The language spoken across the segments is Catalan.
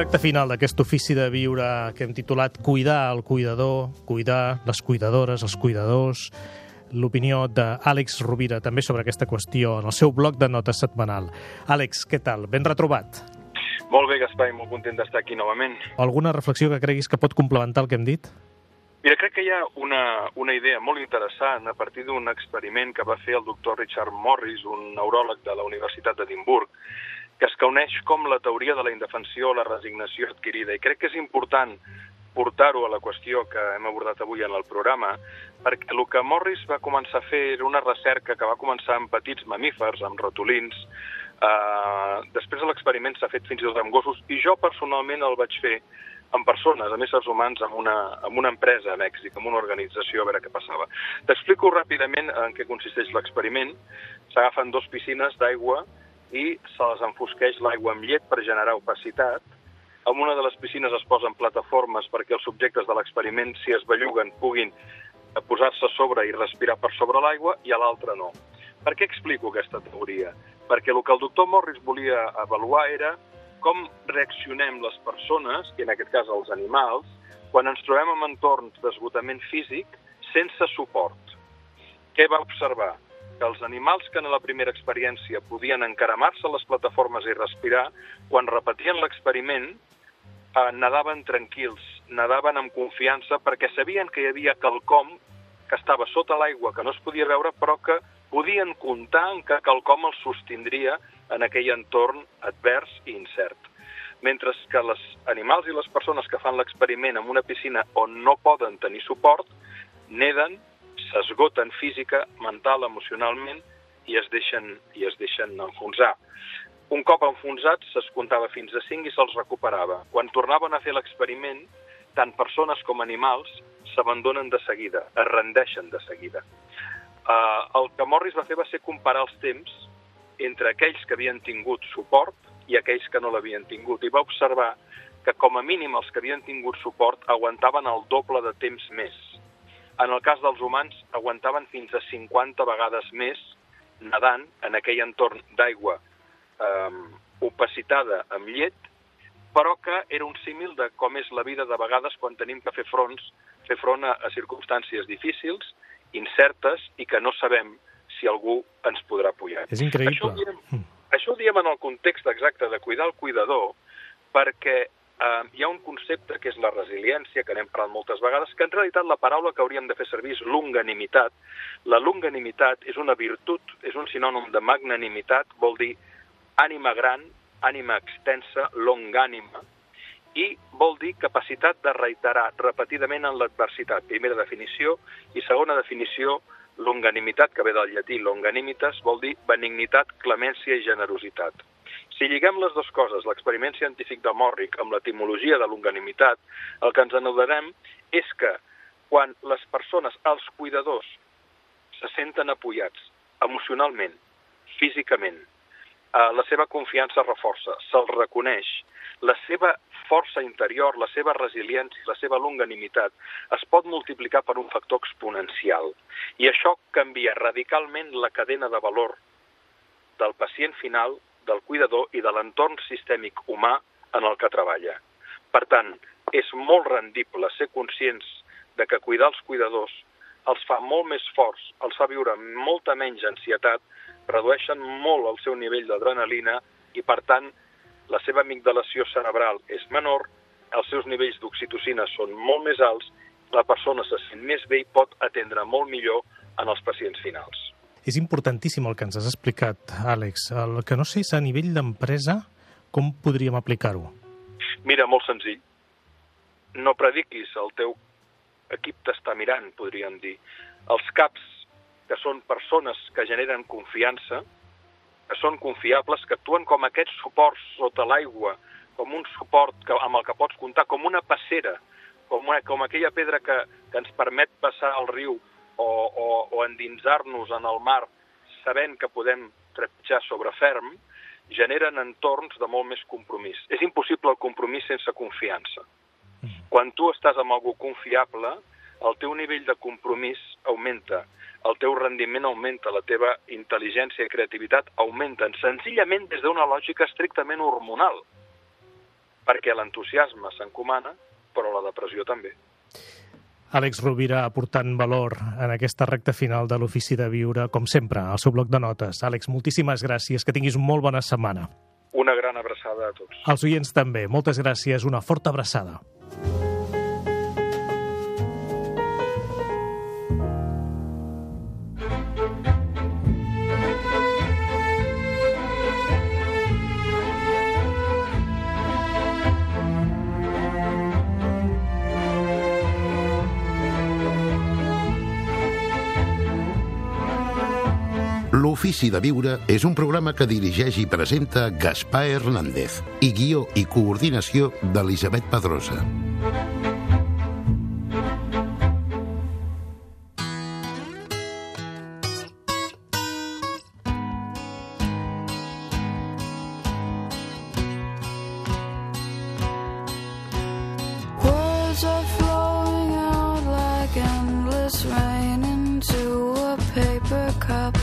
recta final d'aquest ofici de viure que hem titulat Cuidar el cuidador, cuidar les cuidadores, els cuidadors, l'opinió d'Àlex Rovira també sobre aquesta qüestió en el seu bloc de notes setmanal. Àlex, què tal? Ben retrobat. Molt bé, Gaspar, i molt content d'estar aquí novament. Alguna reflexió que creguis que pot complementar el que hem dit? Mira, crec que hi ha una, una idea molt interessant a partir d'un experiment que va fer el doctor Richard Morris, un neuròleg de la Universitat d'Edimburg, que es coneix com la teoria de la indefensió o la resignació adquirida. I crec que és important portar-ho a la qüestió que hem abordat avui en el programa, perquè el que Morris va començar a fer era una recerca que va començar amb petits mamífers, amb ratolins, Uh, després l'experiment s'ha fet fins i tot amb gossos i jo personalment el vaig fer amb persones, amb éssers humans, amb una, amb una empresa a Mèxic, amb una organització, a veure què passava. T'explico ràpidament en què consisteix l'experiment. S'agafen dos piscines d'aigua i se les enfosqueix l'aigua amb llet per generar opacitat. En una de les piscines es posen plataformes perquè els subjectes de l'experiment, si es belluguen, puguin posar-se sobre i respirar per sobre l'aigua, i a l'altra no. Per què explico aquesta teoria? Perquè el que el doctor Morris volia avaluar era com reaccionem les persones, i en aquest cas els animals, quan ens trobem en entorns d'esgotament físic sense suport. Què va observar? Que els animals que en la primera experiència podien encaramar-se a les plataformes i respirar, quan repetien l'experiment, eh, nadaven tranquils, nadaven amb confiança perquè sabien que hi havia quelcom que estava sota l'aigua, que no es podia veure, però que podien comptar en que quelcom els sostindria en aquell entorn advers i incert. Mentre que els animals i les persones que fan l'experiment en una piscina on no poden tenir suport, neden s'esgoten física, mental, emocionalment i es deixen, i es deixen enfonsar. Un cop enfonsats se'ls comptava fins a 5 i se'ls recuperava. Quan tornaven a fer l'experiment, tant persones com animals s'abandonen de seguida, es rendeixen de seguida. Uh, el que Morris va fer va ser comparar els temps entre aquells que havien tingut suport i aquells que no l'havien tingut. I va observar que com a mínim els que havien tingut suport aguantaven el doble de temps més en el cas dels humans, aguantaven fins a 50 vegades més nedant en aquell entorn d'aigua eh, opacitada amb llet, però que era un símil de com és la vida de vegades quan tenim que fer fronts, fer front a, a circumstàncies difícils, incertes i que no sabem si algú ens podrà apoyar. És increïble. Això ho diem, mm. això ho diem en el context exacte de cuidar el cuidador, perquè eh, hi ha un concepte que és la resiliència, que n'hem parlat moltes vegades, que en realitat la paraula que hauríem de fer servir és longanimitat. La longanimitat és una virtut, és un sinònim de magnanimitat, vol dir ànima gran, ànima extensa, longànima, i vol dir capacitat de reiterar repetidament en l'adversitat. Primera definició. I segona definició, longanimitat, que ve del llatí longanimitas, vol dir benignitat, clemència i generositat. Si lliguem les dues coses, l'experiment científic de Morrick amb l'etimologia de longanimitat, el que ens anodarem és que quan les persones, els cuidadors, se senten apoyats emocionalment, físicament, eh, la seva confiança reforça, se'ls reconeix, la seva força interior, la seva resiliència, la seva longanimitat es pot multiplicar per un factor exponencial. I això canvia radicalment la cadena de valor del pacient final del cuidador i de l'entorn sistèmic humà en el que treballa. Per tant, és molt rendible ser conscients de que cuidar els cuidadors els fa molt més forts, els fa viure molta menys ansietat, redueixen molt el seu nivell d'adrenalina i, per tant, la seva amigdalació cerebral és menor, els seus nivells d'oxitocina són molt més alts, la persona se sent més bé i pot atendre molt millor en els pacients finals. És importantíssim el que ens has explicat, Àlex. El que no sé és a nivell d'empresa com podríem aplicar-ho. Mira, molt senzill. No prediquis, el teu equip t'està mirant, podríem dir. Els caps, que són persones que generen confiança, que són confiables, que actuen com aquests suports sota l'aigua, com un suport que, amb el que pots comptar, com una passera, com, una, com aquella pedra que, que ens permet passar el riu o, o, o endinsar-nos en el mar sabent que podem trepitjar sobre ferm, generen entorns de molt més compromís. És impossible el compromís sense confiança. Mm. Quan tu estàs amb algú confiable, el teu nivell de compromís augmenta, el teu rendiment augmenta, la teva intel·ligència i creativitat augmenten, senzillament des d'una lògica estrictament hormonal. perquè l'entusiasme s'encomana, però la depressió també. Àlex Rovira aportant valor en aquesta recta final de l'Ofici de Viure, com sempre, al seu bloc de notes. Àlex, moltíssimes gràcies, que tinguis molt bona setmana. Una gran abraçada a tots. Els oients també, moltes gràcies, una forta abraçada. L'Ofici de Viure és un programa que dirigeix i presenta Gaspar Hernández i guió i coordinació d'Elisabet Pedrosa. Cup.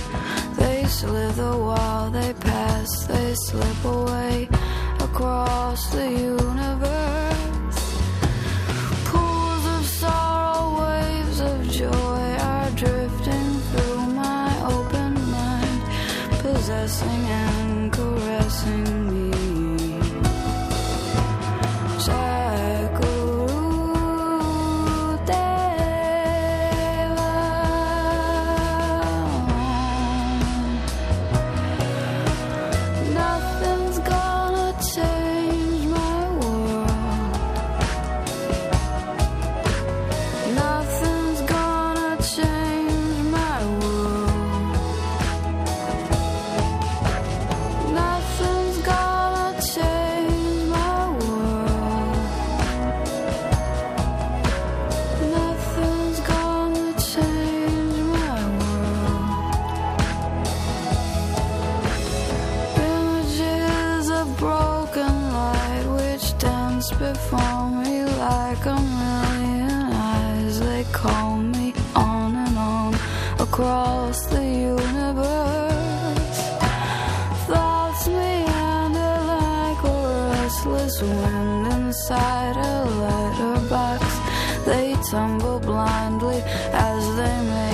Slither while they pass, they slip away across the universe. Restless wind inside a letterbox. They tumble blindly as they make